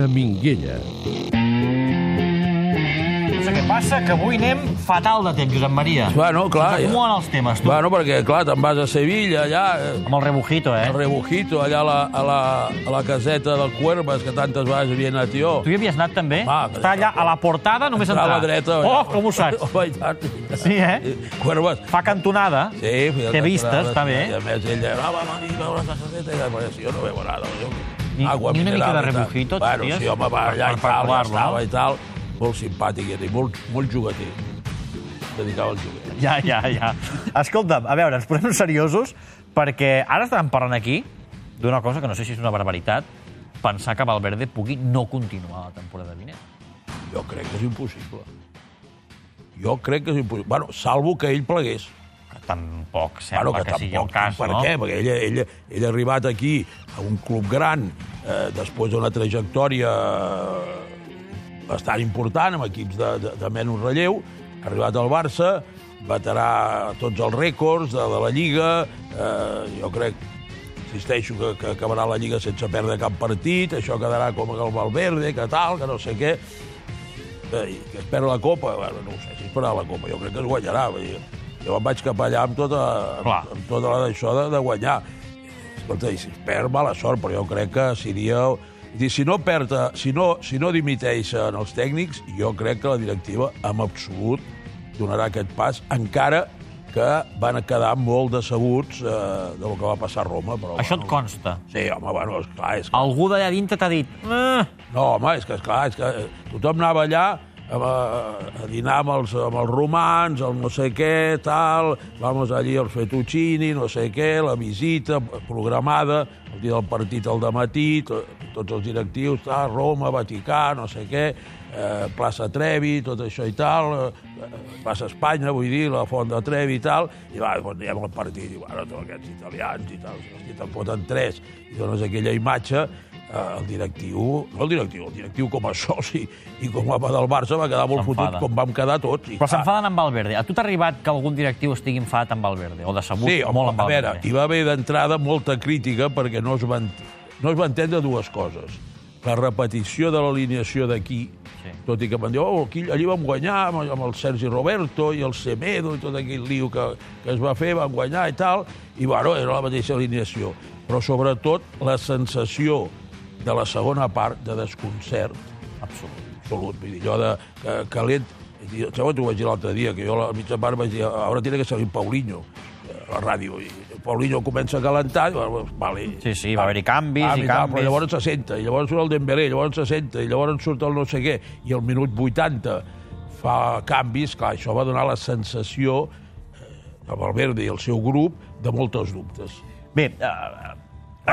Ona Minguella. Sé què passa, que avui anem fatal de temps, Josep Maria. Bueno, clar, Ens ja. acumulen els temes, tu. Bueno, perquè, clar, te'n vas a Sevilla, allà, eh, Amb el rebujito, eh? a Rebujito, allà a la, a la, a la caseta del Cuervas, que tantes vegades havia anat jo. Tu hi havies anat també? Va, Està allà a la portada, només A entrar. la dreta. Oh, com ho saps? Home, i tant. Sí, eh? Cuervas. Fa cantonada. Sí, Té vistes, claro, està bé. I a més, ella, ah, va, va, a veure la caseta, i deia, "Pues, si jo no veu nada. Jo, Ni- agua ni una mica de i tal." rebujito, Bueno, ties? sí, home, va allà Per- i per provar-lo, estava no? i tal. Molt simpàtic, i molt, molt jugater. Es dedicava al juguet. Ja, ja, ja. Escolta'm, a veure, ens posem seriosos perquè ara estàvem parlant aquí d'una cosa que no sé si és una barbaritat, pensar que Valverde pugui no continuar la temporada vinent. Jo crec que és impossible. Jo crec que és impossible. Bueno, salvo que ell plegués. Que tampoc sembla Bueno, que, sigui el cas, per no? què? Perquè ell, ell, ell ha arribat aquí a un club gran eh, després d'una trajectòria eh, bastant important amb equips de, de, de menys relleu, ha arribat al Barça, baterà tots els rècords de, de la Lliga, eh, jo crec insisteixo que, que acabarà la Lliga sense perdre cap partit, això quedarà com el Valverde, que tal, que no sé què, eh, que es perd la Copa, bueno, no ho sé, si es perdrà la Copa, jo crec que es guanyarà, vull dir, jo em vaig cap allà amb tota, Clar. amb, amb tota la d'això de, de guanyar. Escolta, i si perd, mala sort, però jo crec que seria... Dir, si no perd, si no, si no dimiteixen els tècnics, jo crec que la directiva, en absolut, donarà aquest pas, encara que van quedar molt decebuts eh, del que va passar a Roma. Però, Això et bueno, consta. Sí, home, bueno, esclar, és que Algú d'allà dintre t'ha dit... Eh, no, home, és que, esclar, és que tothom anava allà a, a dinar amb els, amb els romans, el no sé què, tal, vamos allí al fettuccini, no sé què, la visita programada, el dia del partit al matí, to, tots els directius, tal, Roma, Vaticà, no sé què, eh, plaça Trevi, tot això i tal, eh, plaça Espanya, vull dir, la Font de Trevi i tal, i va, quan anem al partit, i bueno, tots aquests italians i tal, si te'n foten tres, i dones aquella imatge, eh, el directiu, no el directiu, el directiu com a soci i com a del Barça va quedar molt fotut com vam quedar tots. I, Però s'enfaden amb Valverde. A tu t'ha arribat que algun directiu estigui enfadat amb Valverde? O decebut Sí, molt amb a veure, Valverde? hi va haver d'entrada molta crítica perquè no es, van, no es va entendre dues coses. La repetició de l'alineació d'aquí, Sí. sí. tot i que van dir, oh, aquí, allí vam guanyar amb, amb el Sergi Roberto i el Semedo i tot aquell lío que, que es va fer, van guanyar i tal, i bueno, era la mateixa alineació. Però sobretot la sensació de la segona part de desconcert Absolut. absolut. Vull dir, allò de que, calent... I, Segons t'ho vaig dir l'altre dia, que jo a la mitja part vaig dir ara tiene que salir Paulinho a la ràdio. I Paulinho comença a calentar, i, bueno, vale. Sí, sí, va haver-hi canvis Ah, i tal, canvis. Però llavors se senta, i llavors surt el Dembélé, i llavors se senta, i llavors surt el no sé què, i al minut 80 fa canvis, clar, això va donar la sensació eh, a Valverde i el seu grup de moltes dubtes. Bé, uh,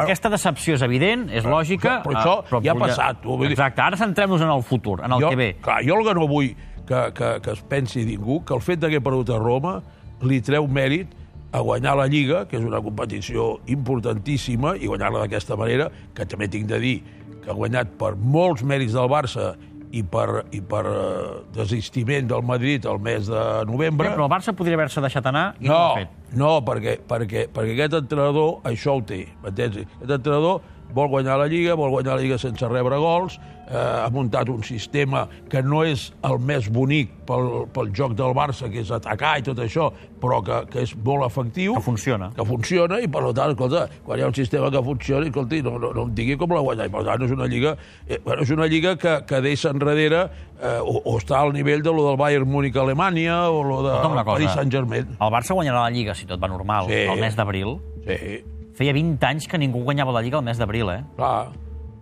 aquesta decepció és evident, és lògica... però això eh, ja ha passat, tu, vull dir- Exacte, ara centrem-nos en el futur, en el jo, que ve. Clar, jo el que no vull que, que, que es pensi ningú, que el fet d'haver perdut a Roma li treu mèrit a guanyar la Lliga, que és una competició importantíssima, i guanyar-la d'aquesta manera, que també tinc de dir que ha guanyat per molts mèrits del Barça i per, i per eh, desistiment del Madrid el mes de novembre. Però el Barça podria haver-se deixat anar i no, No, ho ha fet. no perquè, perquè, perquè aquest entrenador això ho té? Aquest entrenador vol guanyar la Lliga, vol guanyar la Lliga sense rebre gols, eh, ha muntat un sistema que no és el més bonic pel, pel joc del Barça, que és atacar i tot això, però que, que és molt efectiu. Que funciona. Que funciona, i per tant, escolta, quan hi ha un sistema que funciona, escolti, no, no, no em digui com la guanyar. I per tant, és una lliga, eh, bueno, és una lliga que, que deixa enrere eh, o, o està al nivell de lo del Bayern Múnich a Alemanya o lo de. Paris Saint-Germain. El Barça guanyarà la Lliga, si tot va normal, Sí. el mes d'abril. Sí, Feia 20 anys que ningú guanyava la Lliga al mes d'abril, eh? clar.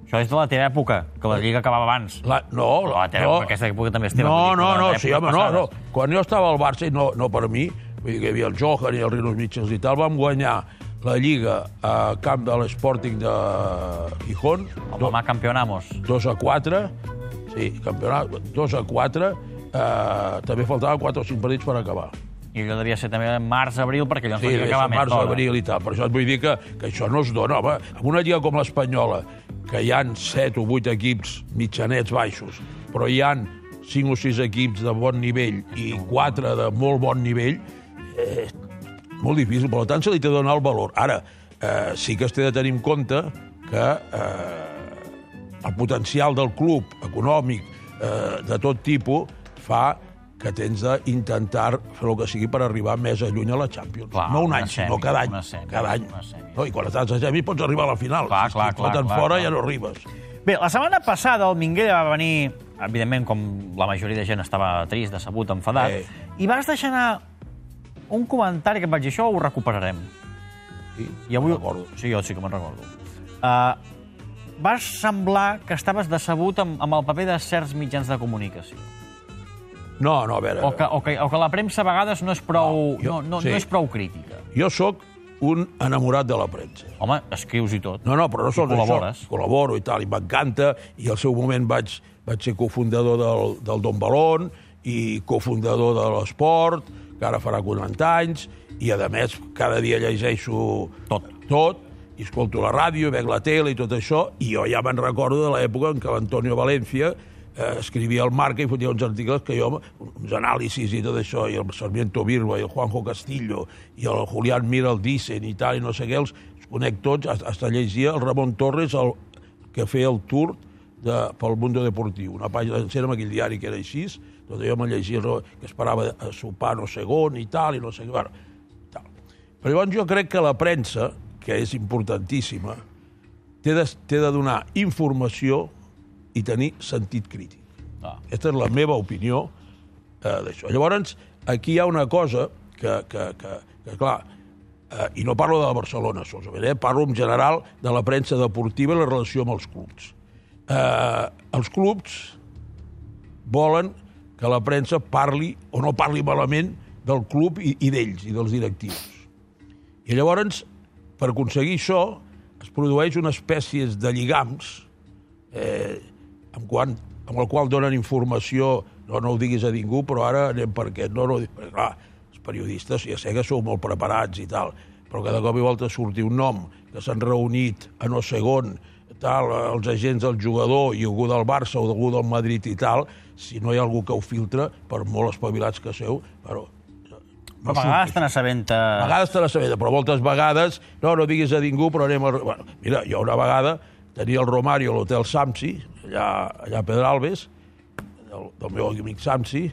Això és de la teva època, que la Lliga acabava abans. La, no, Però la teva no, època, aquesta època també es té. no, no, no, sí, home, no, no. Quan jo estava al Barça, i no, no per mi, vull dir que hi havia el Johan i el Rinos Mitchells i tal, vam guanyar la Lliga a camp de l'Sporting de Gijón, El demà campionamos. 2 a 4, sí, campionat, 2 a 4, eh, també faltaven 4 o 5 partits per acabar. I allò devia ser també març-abril, perquè allò Sí, sí, acabar més març, d'hora. abril i tal. Per això et vull dir que, que això no es dona. Home, amb una lliga com l'Espanyola, que hi han 7 o 8 equips mitjanets baixos, però hi han 5 o 6 equips de bon nivell i 4 de molt bon nivell, eh, molt difícil. Per tant, se li té de donar el valor. Ara, eh, sí que es té de tenir en compte que eh, el potencial del club econòmic eh, de tot tipus fa que tens d'intentar fer el que sigui per arribar més a lluny a la Champions. Clar, no un any, semi, sinó cada any. semi, cada any. semi. No, I quan estàs a semi pots arribar a la final. Clar, si clar, et foten clar, fora clar. ja no arribes. Bé, la setmana passada el Minguella va venir, evidentment, com la majoria de gent estava trist, decebut, enfadat, Eh. i vas deixar anar un comentari que em vaig dir, això ho recuperarem. Sí, I avui... recordo. Sí, jo sí que me'n recordo. Uh, vas semblar que estaves decebut amb, amb el paper de certs mitjans de comunicació. No, no, a veure... O que, o que, o que la premsa a vegades no és prou, No, jo- no, no, sí. no és prou crítica. Jo sóc un enamorat de la premsa. Home, escrius i tot. No, no, però no sols col·labores. això. Col·laboro i tal, i m'encanta, i al seu moment vaig, vaig ser cofundador del, del Don Balón i cofundador de l'Esport, que ara farà 40 anys, i a més cada dia llegeixo Tot. tot, i escolto la ràdio, veig la tele i tot això, i jo ja me'n recordo de l'època en què l'Antonio Valencia eh, escrivia al Marca i fotia uns articles que jo, uns anàlisis i tot això, i el Sarmiento Birba, i el Juanjo Castillo, i el Julián Mir el dicen i tal, i no sé què, els, els conec tots, hasta, llegia el Ramon Torres, el, que feia el tour de, pel Mundo Deportiu, una pàgina sencera amb aquell diari que era així, tot allò me llegia no, que esperava a sopar no sé on i tal, i no sé què, bueno, tal. Però llavors jo crec que la premsa, que és importantíssima, té de, té de donar informació i tenir sentit crític. Ah. Aquesta és la meva opinió eh, d'això. Llavors, aquí hi ha una cosa que, que, que, que clar, eh, i no parlo de Barcelona solament, eh, parlo en general de la premsa deportiva i la relació amb els clubs. Eh, els clubs volen que la premsa parli o no parli malament del club i, i d'ells, i dels directius. I llavors, per aconseguir això, es produeix una espècie de lligams eh, amb, quan, amb el qual donen informació, no, no ho diguis a ningú, però ara anem per aquest. No, no, perquè, clar, els periodistes ja sé que sou molt preparats i tal, però cada cop i volta surti un nom que s'han reunit a no sé on, tal, els agents del jugador i algú del Barça o algú del Madrid i tal, si no hi ha algú que ho filtra, per molt espavilats que seu, però... No a vegades te n'assabenta... A vegades te la sabeta, però moltes vegades, no, no diguis a ningú, però anem a... Bueno, mira, jo una vegada tenia el Romario a l'hotel Samsi, allà, allà a Pedralbes, del, del meu amic Samsi,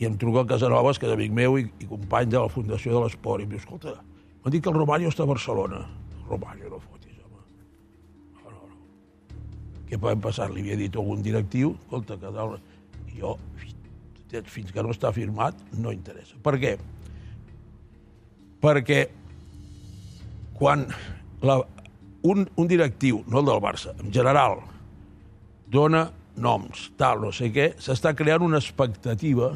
i em truca a Casanovas, que és amic meu i, i company de la Fundació de l'Esport, i em diu, escolta, m'han dit que el Romario està a Barcelona. Romario, no fotis, home. No, no, no. Què podem passar? Li havia dit algun directiu, escolta, que tal... Jo, fins que no està firmat, no interessa. Per què? perquè quan la, un, un directiu, no el del Barça, en general, dona noms, tal, no sé què, s'està creant una expectativa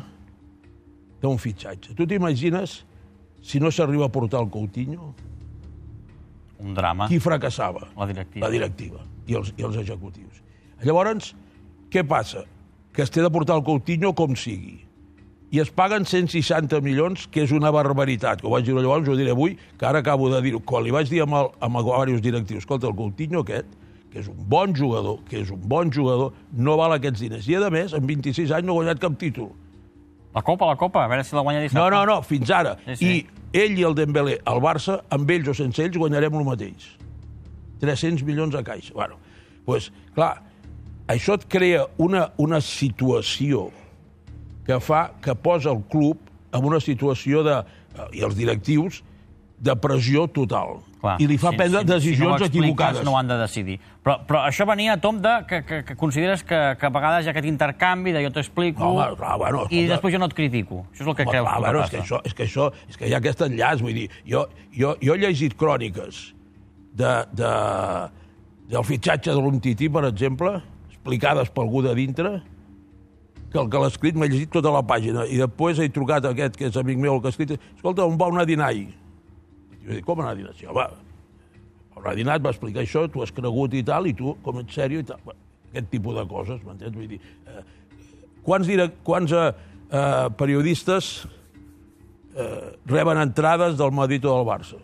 d'un fitxatge. Tu t'imagines si no s'arriba a portar el Coutinho, Un drama. qui fracassava? La directiva. La directiva i els, i els executius. Llavors, què passa? Que es té de portar el Coutinho com sigui. I es paguen 160 milions, que és una barbaritat, que ho vaig dir llavors, ho diré avui, que ara acabo de dir-ho. Quan li vaig dir amb, el, amb diversos directius, escolta, el Coutinho aquest, que és un bon jugador, que és un bon jugador, no val aquests diners. I, a més, en 26 anys no ha guanyat cap títol. La Copa, la Copa, a veure si la guanya dissabte. No, no, no, fins ara. Sí, sí. I ell i el Dembélé, el Barça, amb ells o sense ells, guanyarem el mateix. 300 milions a caixa. Bueno, pues, clar, això et crea una, una situació que fa que posa el club en una situació de, eh, i els directius de pressió total. Clar, I li fa prendre si no decisions ho expliques, equivocades. No ho han de decidir. Però, però això venia a tom de que, que, que consideres que, que a vegades hi ha aquest intercanvi de jo t'explico No, home, clar, bueno, i després jo no et critico. Això és el que Home, creus clar, que bueno, és que, això, és que això, és que hi ha aquest enllaç, vull dir, jo, jo, jo he llegit cròniques de, de, del fitxatge de l'Umtiti, per exemple, explicades per algú de dintre, que el que l'ha escrit m'ha llegit tota la pàgina, i després he trucat a aquest, que és amic meu, el que ha escrit, escolta, on va anar a dinar ahir? I jo dic, com anar a dinar? Sí, home, on ha dinat, va explicar això, tu has cregut i tal, i tu, com ets sèrio i tal. Aquest tipus de coses, m'entens? Vull dir, eh, quants, direc, quants eh, eh, periodistes eh, reben entrades del Madrid o del Barça?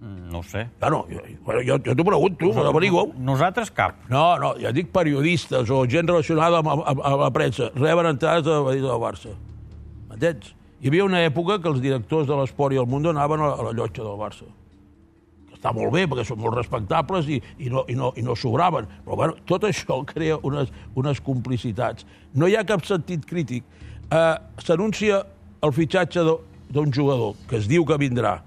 Mm, No ho sé. Bueno, jo, bueno, jo, jo t'ho pregunto, me l'averiguo. Nosaltres cap. No, no, ja dic periodistes o gent relacionada amb, amb, amb la premsa. Reben entrades Madrid o del Barça. M'entens? Hi havia una època que els directors de l'esport i el Mundo anaven a la, la llotja del Barça. Que està molt bé perquè són molt respectables i, i, no, i, no, i no sobraven. Però bueno, tot això crea unes, unes complicitats. No hi ha cap sentit crític. Eh, S'anuncia el fitxatge de- d'un jugador que es diu que vindrà.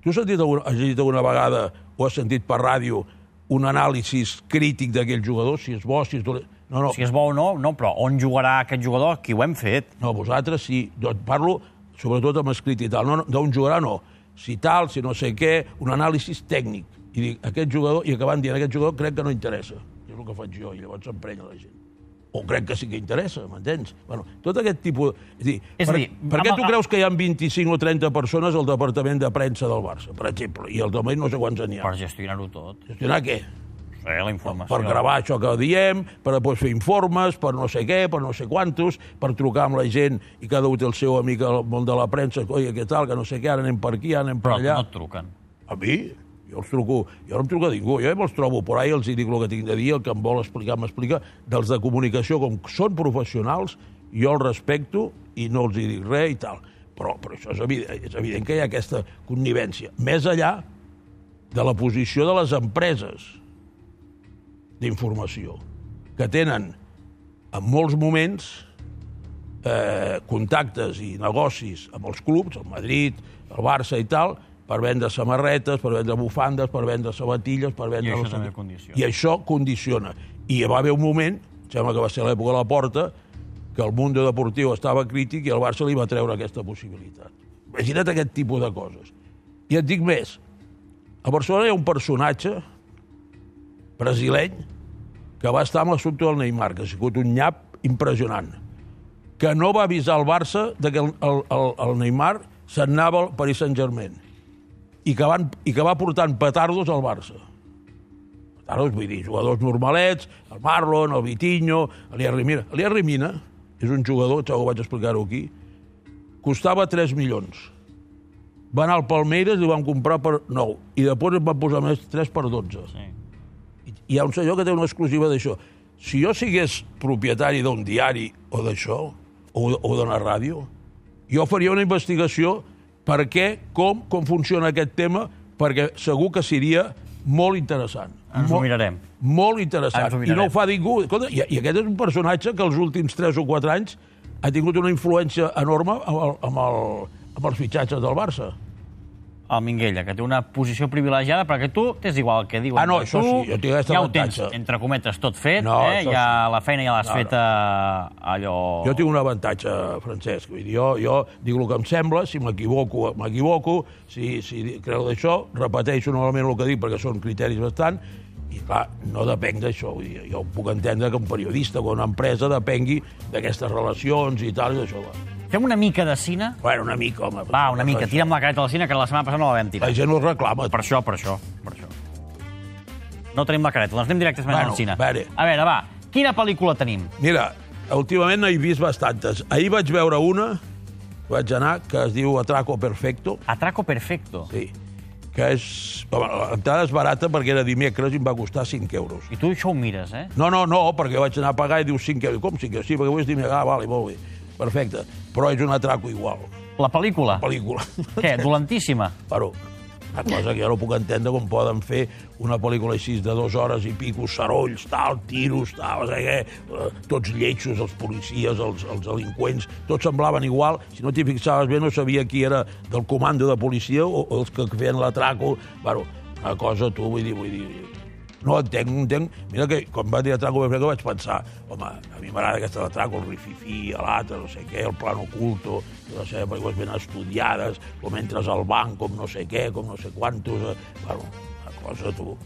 Tu has sentit alguna, has llegit alguna vegada o has sentit per ràdio un anàlisi crític d'aquell jugador, si és bo, si és dolent? No, no, Si és bo o no, no, però on jugarà aquest jugador? Aquí ho hem fet. no, vosaltres sí. Jo et parlo sobretot amb escrit i tal. No, no, D'on jugarà, no. Si tal, si no sé què, un anàlisi tècnic. I dic, aquest jugador, i acabant dient, aquest jugador crec que no interessa. És el que faig jo, i llavors s'emprenya la gent. O crec que sí que interessa, m'entens? Bueno, tot aquest tipus... És a dir, És per, dir, per què tu el- creus que hi ha 25 o 30 persones al departament de premsa del Barça, per exemple, i al domain no sé quants n'hi ha? Per gestionar-ho tot. Gestionar què? Sí, la informació. per gravar això que diem, per després fer informes, per no sé què, per no sé quantos, per trucar amb la gent i cada un té el seu amic al món de la premsa, oi, què tal, que no sé què, ara anem per aquí, ara anem per Però allà. no et truquen. A mi? Jo els truco, jo no em truco a ningú, jo ja me'ls trobo por ahí, els dic el que tinc de dir, el que em vol explicar m'explica, dels de comunicació, com són professionals, jo els respecto i no els hi dic res i tal. Però, però això és evident, és evident que hi ha aquesta connivència. Més allà de la posició de les empreses d'informació, que tenen en molts moments eh, contactes i negocis amb els clubs, el Madrid, el Barça i tal, per vendre samarretes, per vendre bufandes, per vendre sabatilles, per vendre... I això també condiciona. I això condiciona. I va haver un moment, em sembla que va ser a l'època de la Porta, que el Mundo Deportiu estava crític i el Barça li va treure aquesta possibilitat. Imagina't aquest tipus de coses. I et dic més. A Barcelona hi ha un personatge brasileny que va estar amb l'assumpte del Neymar, que ha sigut un nyap impressionant, que no va avisar el Barça de que el, el, el, el Neymar se'n anava al Paris Saint-Germain i que, van, i que va portant petardos al Barça. Petardos, vull dir, jugadors normalets, el Marlon, el Vitinho, l'Elias Rimina. L'Elias Rimina és un jugador, ja ho vaig explicar-ho aquí, costava 3 milions. Va anar al Palmeiras i van comprar per 9. I després es van posar més 3 per 12 Sí. hi ha un senyor que té una exclusiva d'això. Si jo sigués propietari d'un diari o d'això, o, o d'una ràdio, jo faria una investigació per què, com, com funciona aquest tema, perquè segur que seria molt interessant. Ens ho mirarem. Molt interessant. Ho I no ho mirarem. fa ningú. Escolta, i, I aquest és un personatge que els últims 3 o 4 anys ha tingut una influència enorme amb, el, amb, el, amb els fitxatges del Barça. El Minguella, que té una posició privilegiada, perquè tu t'és igual el que diuen Ah, no, això tu, sí, jo tinc aquest ja ho tens, avantatge. entre cometes, tot fet, No, eh? això ja sí. la feina ja l'has No, no. feta allò... Jo tinc un avantatge, Francesc. Vull dir, jo, jo dic el que em sembla, si m'equivoco, m'equivoco, si, si creu d'això, repeteixo normalment el que dic perquè són criteris bastant, i clar, no depenc d'això. Vull dir, jo puc entendre que un periodista o una empresa depengui d'aquestes relacions i tal, i d'això. Va. Fem una mica de cine? Bueno, una mica, home. Va, una mica, tira'm la careta al cine, que la setmana passada no la vam La tirar. gent ho reclama. Per això, per això, per això. No tenim la careta, doncs anem directament Bueno, al cine. a veure. A veure, va, quina pel·lícula tenim? Mira, últimament n'he vist bastantes. Ahir vaig veure una, vaig anar, que es diu Atraco Perfecto, Atraco Perfecto. Sí, que és... L'entrada és barata perquè era dimecres i em va costar 5 euros. I tu això ho mires, eh? No, no, no, perquè vaig anar a pagar i diu 5 euros. Com 5 euros? Sí, perquè avui és dimecres. Ah, vale, molt bé. Perfecte. Però és un atraco igual. La pel·lícula. Pel·lícula. Què, dolentíssima? Però, una cosa que jo no puc entendre com poden fer una pel·lícula així de dues hores i pico, sarolls, tal, tiros, tal, no sé què, eh, tots lletjos, els policies, els, els delinqüents, tots semblaven igual. Si no t'hi fixaves bé, no sabia qui era del comando de policia o, o els que feien l'atraco. Bueno, una cosa, tu, vull dir, vull dir... No entenc, no entenc. Mira que quan va dir atraco perfecte vaig pensar, home, a mi m'agrada aquesta atraco, el rififí, l'altre, no sé què, el plan oculto, no sé, pel·lícules ben estudiades, com entres al banc, com no sé què, com no sé quantos... Eh, bueno, una cosa, tu...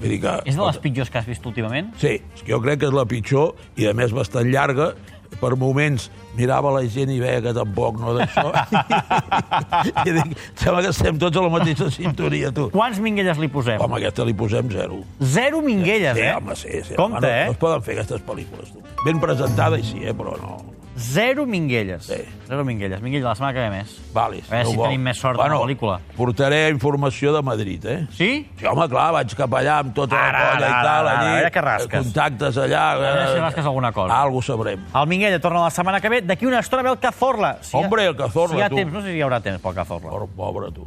Vull dir que... És de les pitjors que has vist últimament? Sí, jo crec que és la pitjor i, a més, bastant llarga. Per moments mirava la gent i veia que tampoc no d'això. I dic, sembla que estem tots a la mateixa sintonia, tu. Quants minguelles li posem? Home, aquesta li posem zero. Zero minguelles, Sí, eh? home, sí, sí. Compte, home, no, eh? No es poden fer aquestes pel·lícules, tu. Ben presentada i sí, eh, però no. Zero minguelles. Sí. Zero minguelles. Minguella, la setmana que ve més. Vale, A veure si no tenim més sort amb la pel·lícula. Portaré informació de Madrid, eh? Sí? Sí, home, clar, vaig cap allà amb tota Ara, la colla ara, i tal, ara, allí, ara que rasques. contactes allà... A veure si eh, rasques alguna cosa. Algo sabrem. El Minguella torna la setmana que ve. D'aquí una estona ve el Cazorla. Si Hombre, el Cazorla, Si hi ha tu. temps, no sé si hi haurà temps pel Cazorla. Pobre, pobre tu.